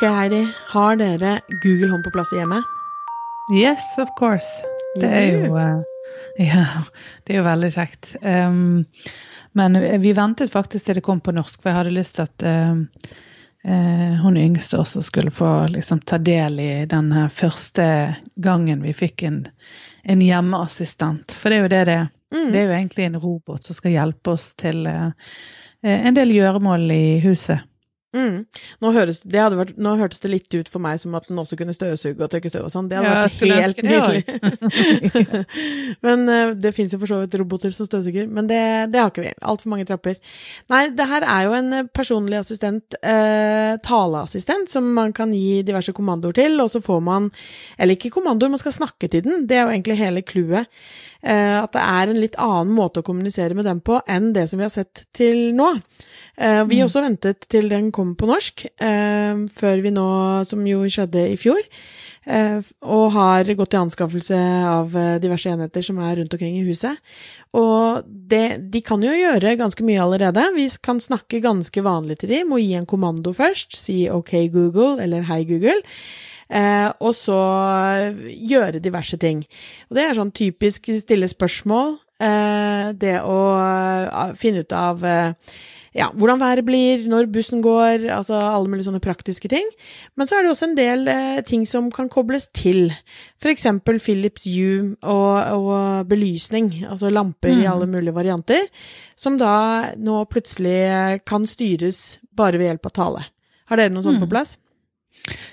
Ok, Heidi. Har dere Google Home på plass i hjemmet? Yes, of course. Det er jo eh, Ja, det er jo veldig kjekt. Um, men vi ventet faktisk til det kom på norsk, for jeg hadde lyst til at um, uh, hun yngste også skulle få liksom, ta del i den første gangen vi fikk en, en hjemmeassistent. For det er jo det det er. Mm. Det er jo egentlig en robot som skal hjelpe oss til eh, en del gjøremål i huset. Mm. Nå, høres, det vært, nå hørtes det litt ut for meg som at den også kunne støvsuge og tørke støv og sånn. Det hadde Ja, vært helt nydelig. men uh, det fins jo for så vidt roboter som støvsuger, men det, det har ikke vi. Altfor mange trapper. Nei, det her er jo en eh, personlig assistent, uh, taleassistent, som man kan gi diverse kommandoer til, og så får man Eller ikke kommandoer, man skal snakke til den. Det er jo egentlig hele clouet. Uh, at det er en litt annen måte å kommunisere med dem på enn det som vi har sett til nå. Vi Mm. også ventet til den kom på norsk, eh, før vi nå, som jo skjedde i fjor, eh, og har gått i anskaffelse av eh, diverse enheter som er rundt omkring i huset. Og det, de kan jo gjøre ganske mye allerede. Vi kan snakke ganske vanlig til dem, må gi en kommando først, si OK Google eller Hei Google. Eh, og så gjøre diverse ting. Og det er sånn typisk stille spørsmål. Eh, det å eh, finne ut av ja, hvordan været blir, når bussen går, altså alle mulige sånne praktiske ting. Men så er det også en del eh, ting som kan kobles til. For eksempel Philips Hue og, og belysning, altså lamper i Mm. alle mulige varianter, som da nå plutselig kan styres bare ved hjelp av tale. Har dere noe sånt Mm. på plass?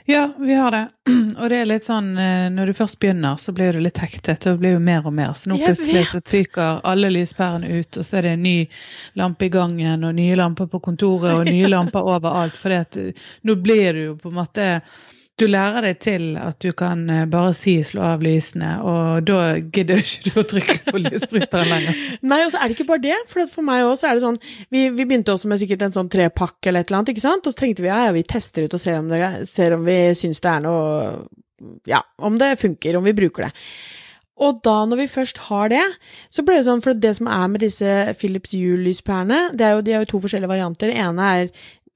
Ja, vi har det. Og det er litt sånn eh, når du først begynner, så blir du litt hektet. Og blir jo mer og mer. Så nå Jeg plutselig så fyker alle lyspærene ut, og så er det en ny lampe i gangen, og nye lamper på kontoret, og nye lamper overalt. For nå blir du jo på en måte Du lærer deg til at du kan eh, bare si 'slå av lysene', og da gidder ikke du å trykke på lysbryteren lenger. Nei, og så er det ikke bare det. For for meg også er det sånn Vi, vi begynte også med sikkert en sånn trepakke eller et eller annet, ikke sant? Og så tenkte vi ja, ja, vi tester ut og ser om, det, ser om vi syns det er noe Ja, om det funker, om vi bruker det. Og da, når vi først har det, så ble det sånn, for det som er med disse Philips Hue-lyspærene, det er jo, de er jo to forskjellige varianter. Den ene er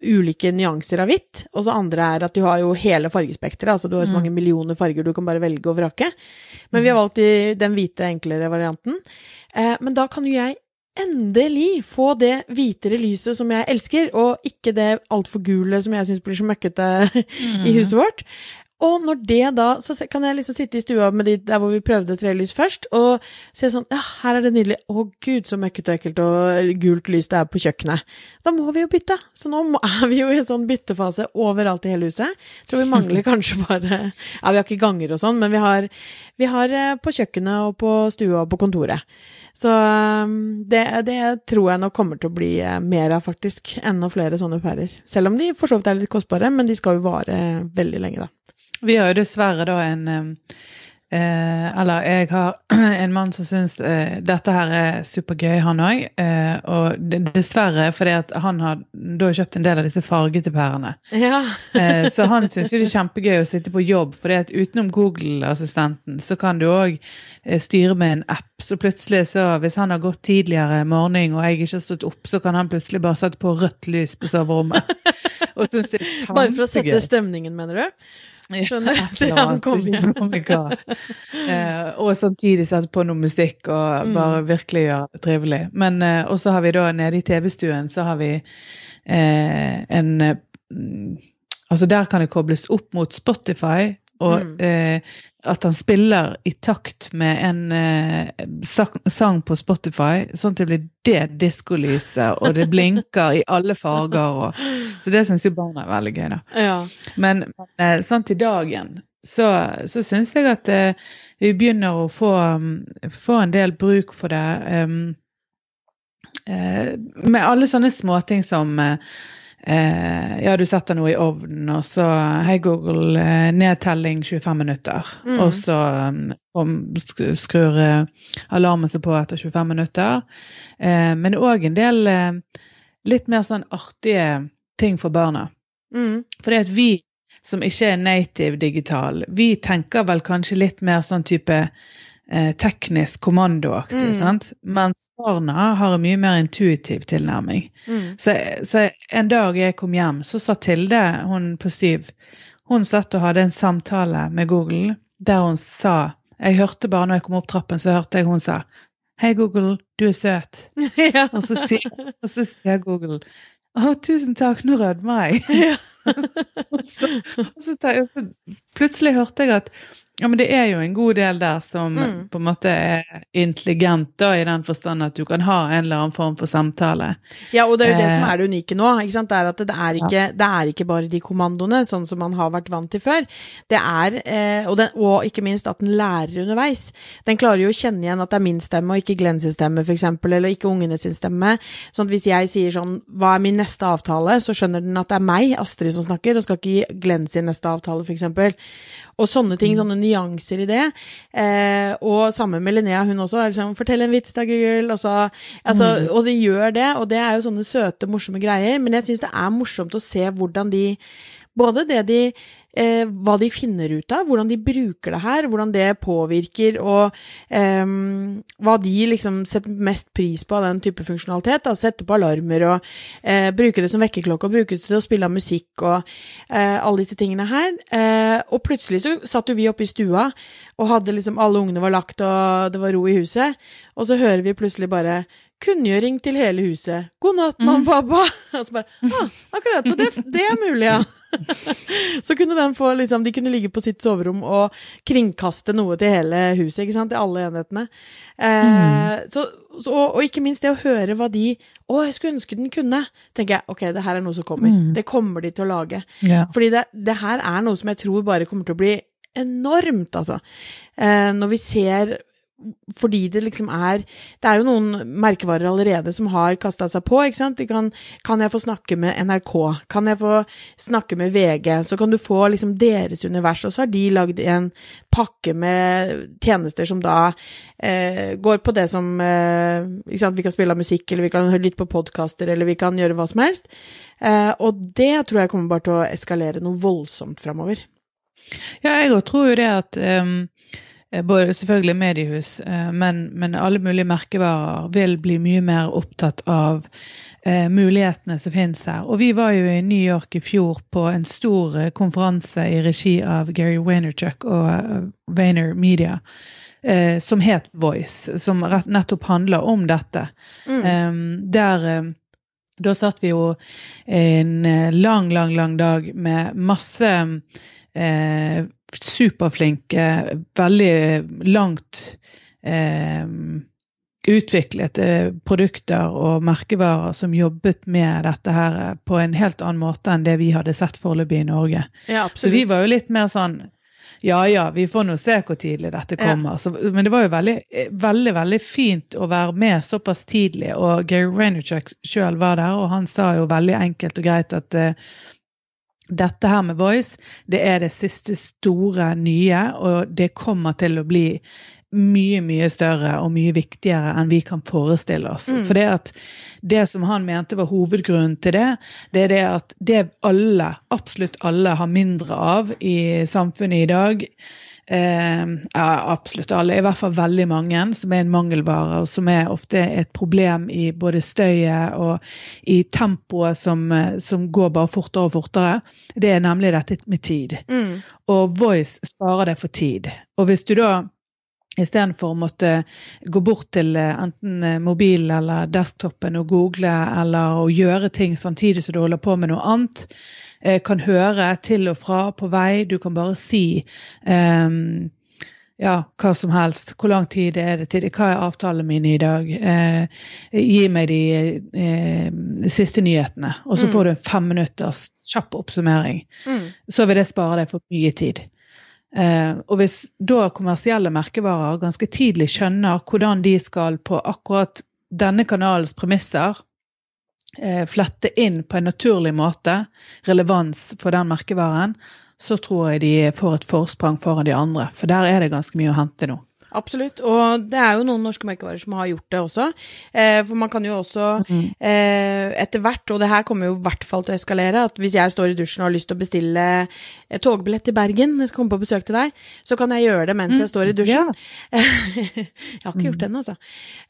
ulike nyanser av hvitt, og så andre er at du har jo hele fargespekteret, altså du har så Mm. mange millioner farger du kan bare velge og vrake. Men vi har valgt den hvite, enklere varianten. Eh, men da kan jo jeg endelig få det hvitere lyset som jeg elsker, og ikke det altfor gule som jeg syns blir så møkkete i huset vårt. Og når det da Så kan jeg liksom sitte i stua med de der hvor vi prøvde trelys først, og se sånn Ja, her er det nydelig. Å gud, så møkkete og ekkelt og gult lys det er på kjøkkenet. Da må vi jo bytte. Så nå må, er vi jo i en sånn byttefase overalt i hele huset. Tror vi mangler kanskje bare Ja, vi har ikke ganger og sånn, men vi har, vi har eh, på kjøkkenet og på stua og på kontoret. Så um, det, det tror jeg nok kommer til å bli eh, mer av, faktisk. Enda flere sånne pærer. Selv om de for så vidt er litt kostbare, men de skal jo vare veldig lenge, da. Vi har jo dessverre da en eh, eh, Eller jeg har en mann som syns eh, dette her er supergøy, han òg. Eh, og dessverre fordi at han har da kjøpt en del av disse fargete pærene. Ja. Eh, så han syns jo det er kjempegøy å sitte på jobb, fordi at utenom Google-assistenten så kan du òg styre med en app. Så plutselig så, hvis han har gått tidligere morgen og jeg ikke har stått opp, så kan han plutselig bare sette på rødt lys på soverommet. og synes det er kjempegøy. Bare for å sette stemningen, mener du? Skjønner. Eller han kom hva. Eh, og samtidig sette på noe musikk og Mm. bare virkelig gjøre det trivelig. Men eh, og så har vi da nede i TV-stuen så har vi eh, en mm, Altså der kan det kobles opp mot Spotify, og Mm. eh, at han spiller i takt med en eh, sang, sang på Spotify, sånn at det blir det diskolyset, og det blinker i alle farger. Og, så det syns jo barna er veldig gøy, da. Ja. Men, men eh, sånn til dagen så, så syns jeg at eh, vi begynner å få, um, få en del bruk for det. Um, eh, med alle sånne småting som eh, Ja, du setter noe i ovnen, og så Hei, Google, eh, nedtelling 25 minutter. Mm. Og så um, skrur eh, alarmen seg på etter 25 minutter. Eh, men òg en del eh, litt mer sånn artige ting for barna. Mm. Fordi at vi som ikke er native digital, vi tenker vel kanskje litt mer sånn type eh, teknisk kommandoaktig. Mm. sant? Mens barna har en mye mer intuitiv tilnærming. Mm. Så, så en dag jeg kom hjem, så satt Tilde, hun på Styv, hun satt og hadde en samtale med Google der hun sa Jeg hørte bare når jeg kom opp trappen, så hørte jeg hun sa Hei, Google, du er søt. ja. Og så sier, og så sier Google Å, tusen takk, nå rødmer jeg. ja. Og så, og så, og så plutselig hørte jeg at ja, men det er jo en god del der som Mm. på en måte er intelligent, da, i den forstand at du kan ha en eller annen form for samtale. Ja, og det er jo det Eh. som er det unike nå. ikke sant? Det er at det er ikke, det er ikke bare de kommandoene, sånn som man har vært vant til før. Det er, eh, og, den, og ikke minst at den lærer underveis. Den klarer jo å kjenne igjen at det er min stemme, og ikke Glenn sin stemme, eksempel, eller ikke ungene sin stemme. Sånn at hvis jeg sier sånn, hva er min neste avtale, så skjønner den at det er meg, Astrid, som snakker, og skal ikke gi Glenn sin neste avtale, eksempel. Og sånne ting, sånne nyanser i det. Eh, og sammen med Linnea, hun også, er liksom 'fortell en vits da, Google', og så Altså, Og de gjør det, og det er jo sånne søte, morsomme greier. Men jeg syns det er morsomt å se hvordan de Både det de eh, Hva de finner ut av, hvordan de bruker det her, hvordan det påvirker, og eh, hva de liksom setter mest pris på av den type funksjonalitet. Da. Sette på alarmer og eh, bruke det som vekkerklokke og bruke det til å spille av musikk og eh, alle disse tingene her. Eh, og plutselig så satt jo vi oppe i stua og hadde liksom alle ungene var lagt og det var ro i huset, og så hører vi plutselig bare Kunngjøring til hele huset. God natt, mamma og pappa. Og så bare ah, akkurat. Så det, det er mulig, ja. Så kunne den få liksom De kunne ligge på sitt soverom og kringkaste noe til hele huset, ikke sant? Til alle enhetene. Eh, så, så, og, og ikke minst det å høre hva de Å, jeg skulle ønske den kunne. Tenker jeg, ok, det her er noe som kommer. Mm. Det kommer de til å lage. Yeah. Fordi det, det her er noe som jeg tror bare kommer til å bli enormt, altså. Eh, når vi ser fordi det liksom er Det er jo noen merkevarer allerede som har kasta seg på, ikke sant. Kan, kan jeg få snakke med NRK? Kan jeg få snakke med VG? Så kan du få liksom deres univers. Og så har de lagd en pakke med tjenester som da eh, går på det som eh, ikke sant? Vi kan spille av musikk, eller vi kan høre litt på podkaster, eller vi kan gjøre hva som helst. Eh, og det tror jeg kommer bare til å eskalere noe voldsomt framover. Ja, jeg òg tror jo det at um, selvfølgelig mediehus, uh, men, men, alle mulige merkevarer vil bli mye mer opptatt av eh, mulighetene som finnes her. Og vi var jo i New York i fjor på en stor uh, konferanse i regi av Gary Vaynerchuk og Vayner Media. som het Voice, som rett, nettopp handler om dette. Mm. Um, der da satt vi jo en lang, lang, lang dag med masse eh, superflinke, veldig langt eh, utviklede produkter og merkevarer som jobbet med dette her på en helt annen måte enn det vi hadde sett foreløpig i Norge. Ja, Så vi var jo litt mer sånn ja ja, vi får nå se hvor tidlig dette kommer. Ja. Så, men det var jo veldig, veldig veldig fint å være med såpass tidlig. Og Gary Rainerchuk sjøl var der, og han sa jo veldig enkelt og greit at uh, dette her med Voice, det er det siste store nye, og det kommer til å bli mye, mye større og mye viktigere enn vi kan forestille oss. Mm. For det at det som han mente var hovedgrunnen til det, det er det at det alle, absolutt alle, har mindre av i samfunnet i dag. Eh, ja, absolutt alle, i hvert fall veldig mange, som er en mangelvare, og som er ofte et problem i både støyet og i tempoet som, som går bare fortere og fortere. Det er nemlig dette med tid. Mm. Og Voice sparer deg for tid. Og hvis du da Istedenfor å måtte gå bort til enten mobilen eller desktopen og google eller å gjøre ting samtidig som du holder på med noe annet. Kan høre til og fra på vei. Du kan bare si um, ja, hva som helst. Hvor lang tid er det til? Hva er avtalene mine i dag? Eh, gi meg de eh, siste nyhetene. Og så Mm. får du en fem minutters kjapp oppsummering. Mm. Så vil det spare deg for mye tid. Eh, og hvis da kommersielle merkevarer ganske tidlig skjønner hvordan de skal på akkurat denne kanalens premisser eh, flette inn på en naturlig måte relevans for den merkevaren, så tror jeg de får et forsprang foran de andre. For der er det ganske mye å hente nå. Absolutt. Og det er jo noen norske merkevarer som har gjort det også. Eh, for man kan jo også Mm. eh, etter hvert, og det her kommer jo i hvert fall til å eskalere, at hvis jeg står i dusjen og har lyst til å bestille et togbillett til Bergen, jeg skal komme på besøk til deg, så kan jeg gjøre det mens jeg står i dusjen. jeg har ikke gjort det ennå, altså.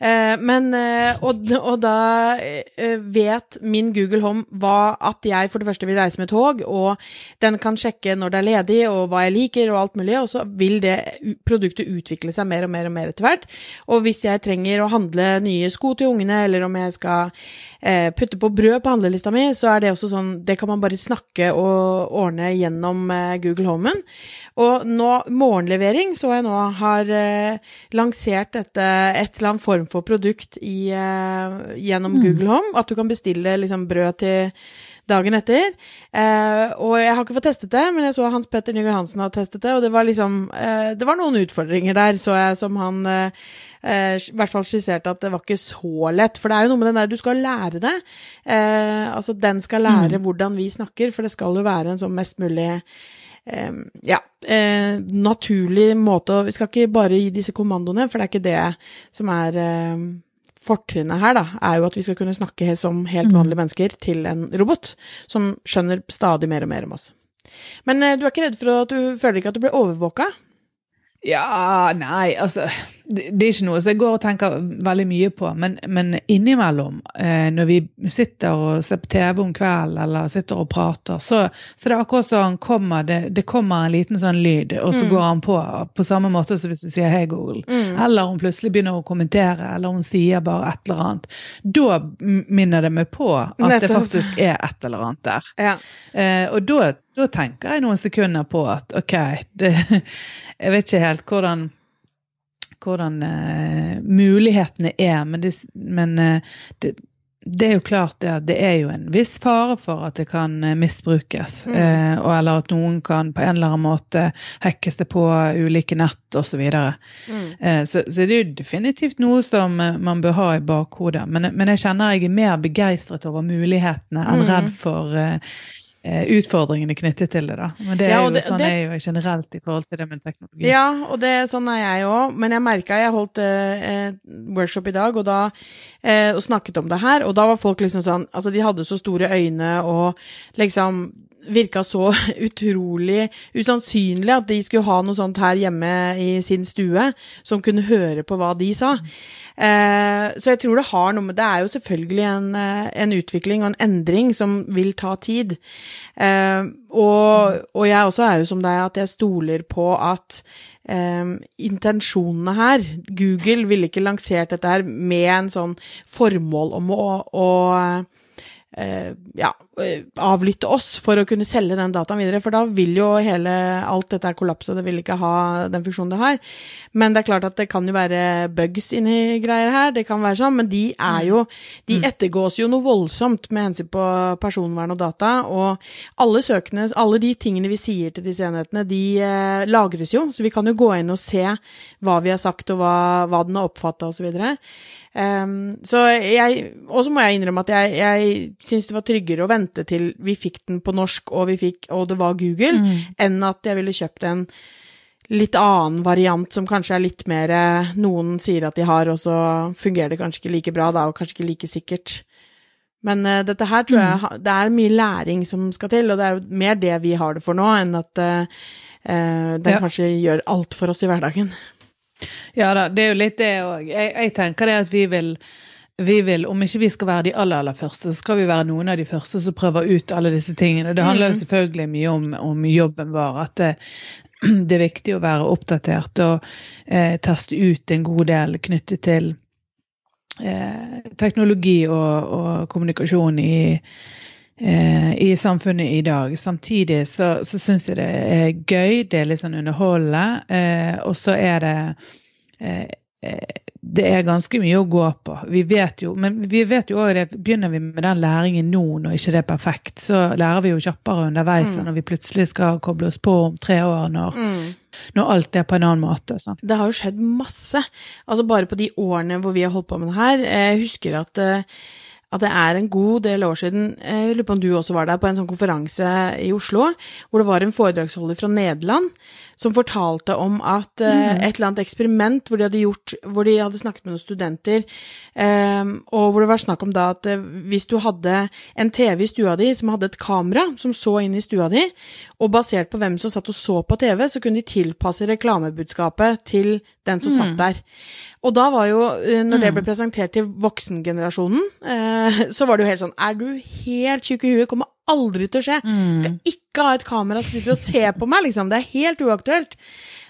Eh, men, eh, og, og da eh, vet min Google Home hva at jeg for det første vil reise med tog, og den kan sjekke når det er ledig, og hva jeg liker, og alt mulig, og så vil det produktet utvikle seg mer og mer og mer etter hvert. Og hvis jeg trenger å handle nye sko til ungene, eller om jeg skal eh, putte på brød på handlelista mi, så er det også sånn, det kan man bare snakke og ordne gjennom eh, Google Homen. Og nå, morgenlevering så jeg nå har eh, lansert dette, et eller annet form for produkt i, eh, gjennom Google Home, at du kan bestille liksom brød til dagen etter. Eh, og jeg har ikke fått testet det, men jeg så Hans Petter Nygaard Hansen har testet det, og det var liksom eh, Det var noen utfordringer der, så jeg, som han eh, eh, i hvert fall skisserte at det var ikke så lett. For det er jo noe med den der du skal lære det. Eh, altså den skal lære hvordan vi snakker, for det skal jo være en sånn mest mulig eh, ja, eh, naturlig måte Vi skal ikke bare gi disse kommandoene, for det er ikke det som er Fortrinnet her da, er jo at vi skal kunne snakke som helt vanlige mennesker til en robot, som skjønner stadig mer og mer om oss. Men eh, du er ikke redd for at du føler ikke at du blir overvåka? Ja, nei, altså det, det er ikke noe som jeg går og tenker veldig mye på. Men, men innimellom, eh, når vi sitter og ser på TV om kvelden eller sitter og prater, så, så det er akkurat som kommer, det, det kommer en liten sånn lyd, og så Mm. går han på på samme måte som hvis du sier 'hei, Google'. Eller hun plutselig begynner å kommentere, eller hun sier bare et eller annet. Da minner det meg på at det faktisk er et eller annet der. Ja. Eh, og da, da tenker jeg noen sekunder på at OK, det, jeg vet ikke helt hvordan hvordan eh, mulighetene er, men, det, men eh, det, det er jo klart det at det er jo en viss fare for at det kan eh, misbrukes. Mm. Eh, og eller at noen kan på en eller annen måte hackes det på ulike nett osv. Så. Mm. Eh, så, så det er jo definitivt noe som eh, man bør ha i bakhodet. Men, men jeg kjenner jeg er mer begeistret over mulighetene enn Mm. redd for utfordringene knyttet til det. da. Men det er Ja, og jo det- sånn det- er jo generelt i forhold til det med teknologi. Ja, og det, sånn er jeg òg. Men jeg merka jeg holdt eh, eh, workshop i dag og, da, eh, og snakket om det her, og da var folk liksom sånn Altså, de hadde så store øyne og liksom virka så utrolig usannsynlig at de skulle ha noe sånt her hjemme i sin stue, som kunne høre på hva de sa. Eh, så jeg tror det har noe med Det er jo selvfølgelig en, eh, en utvikling og en endring som vil ta tid. Eh, og, og jeg også er jo som deg, at jeg stoler på at Um, intensjonene her Google ville ikke lansert dette her med en sånn formål om å, å ja, eh, avlytte oss for å kunne selge den dataen videre, for da vil jo hele alt dette kollapse, og det vil ikke ha den funksjonen det har. Men det er klart at det kan jo være bugs inni greier her, det kan være sånn, men de er jo De ettergås jo noe voldsomt med hensyn på personvern og data, og alle søkene, alle de tingene vi sier til disse enhetene, de eh, lagres jo, så vi kan jo gå inn og se hva vi har sagt, og hva, hva den har oppfatta, osv. Um, så jeg Og så må jeg innrømme at jeg, jeg syns det var tryggere å vente til vi fikk den på norsk, og, vi fikk, og det var Google, enn at jeg ville kjøpt en litt annen variant som kanskje er litt mer eh, noen sier at de har, og så fungerer det kanskje ikke like bra da, og kanskje ikke like sikkert. Men uh, dette her tror jeg ha- det er mye læring som skal til, og det er jo mer det vi har det for nå, enn at uh, den Ja. kanskje gjør alt for oss i hverdagen. Ja da, det er jo litt det òg. Jeg, jeg tenker det at vi vil vi vil, Om ikke vi skal være de aller aller første, så skal vi være noen av de første som prøver ut alle disse tingene. Det handler jo selvfølgelig mye om, om jobben vår. At det, det er viktig å være oppdatert og eh, teste ut en god del knyttet til eh, teknologi og, og kommunikasjon i, eh, i samfunnet i dag. Samtidig så, så syns jeg det er gøy, det er litt sånn underholdende, eh, og så er det det er ganske mye å gå på. Vi vet jo, men vi vet jo også det, begynner vi med den læringen nå når ikke det er perfekt, så lærer vi jo kjappere underveis enn når vi plutselig skal koble oss på om tre år når, når alt er på en annen måte. Sant? Det har jo skjedd masse. Altså bare på de årene hvor vi har holdt på med det her. Jeg husker at, eh, at det er en god del år siden, eh, jeg lurer på om du også var der, på en sånn konferanse i Oslo, hvor det var en foredragsholder fra Nederland som fortalte om at uh, et eller annet eksperiment hvor de hadde gjort, hvor de hadde snakket med noen studenter, um, og hvor det var snakk om da at uh, hvis du hadde en TV i stua di som hadde et kamera som så inn i stua di, og basert på hvem som satt og så på TV, så kunne de tilpasse reklamebudskapet til den som satt der. Og da var jo, når det ble presentert til voksengenerasjonen, uh, så var det jo helt sånn Er du helt tjukk i huet? Kommer aldri til å skje. Skal ikke ha et kamera som sitter og ser på meg, liksom. Det er helt uaktuelt.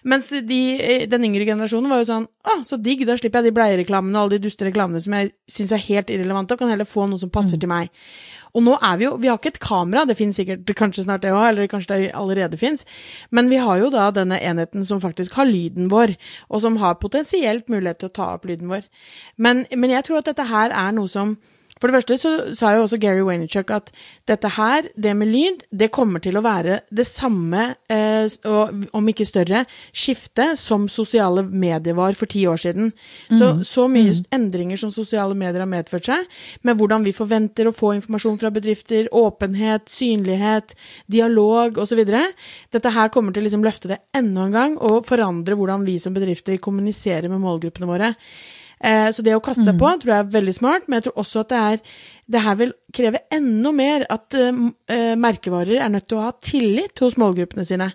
Mens de, den yngre generasjonen var jo sånn Å, så digg, da slipper jeg de bleiereklamene og alle de duste reklamene som jeg syns er helt irrelevante, og kan heller få noe som passer mm. til meg. Og nå er vi jo Vi har ikke et kamera, det finnes sikkert kanskje snart det òg, eller kanskje det allerede finnes, men vi har jo da denne enheten som faktisk har lyden vår, og som har potensielt mulighet til å ta opp lyden vår. Men, men jeg tror at dette her er noe som for det første så sa jo også Gary Waynerchuk at dette her, det med lyd, det kommer til å være det samme, eh, og, om ikke større, skifte som sosiale medier var for ti år siden. Mm. Så, så mye mm. endringer som sosiale medier har medført seg, med hvordan vi forventer å få informasjon fra bedrifter, åpenhet, synlighet, dialog osv. Dette her kommer til å liksom løfte det enda en gang, og forandre hvordan vi som bedrifter kommuniserer med målgruppene våre. Eh, så det å kaste seg mm. på tror jeg er veldig smart, men jeg tror også at det er det her vil kreve enda mer at uh, merkevarer er nødt til å ha tillit hos målgruppene sine.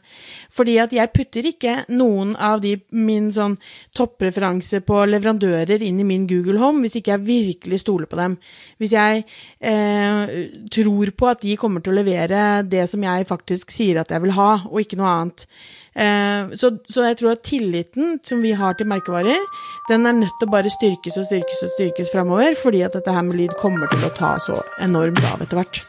Fordi at jeg putter ikke noen av de min sånn toppreferanse på leverandører inn i min Google Home hvis ikke jeg virkelig stoler på dem. Hvis jeg uh, tror på at de kommer til å levere det som jeg faktisk sier at jeg vil ha, og ikke noe annet. Så, så, jeg tror at tilliten som vi har til merkevarer, den er nødt til å bare styrkes og styrkes og styrkes framover, fordi at dette her med lyd kommer til å ta så enormt av etter hvert.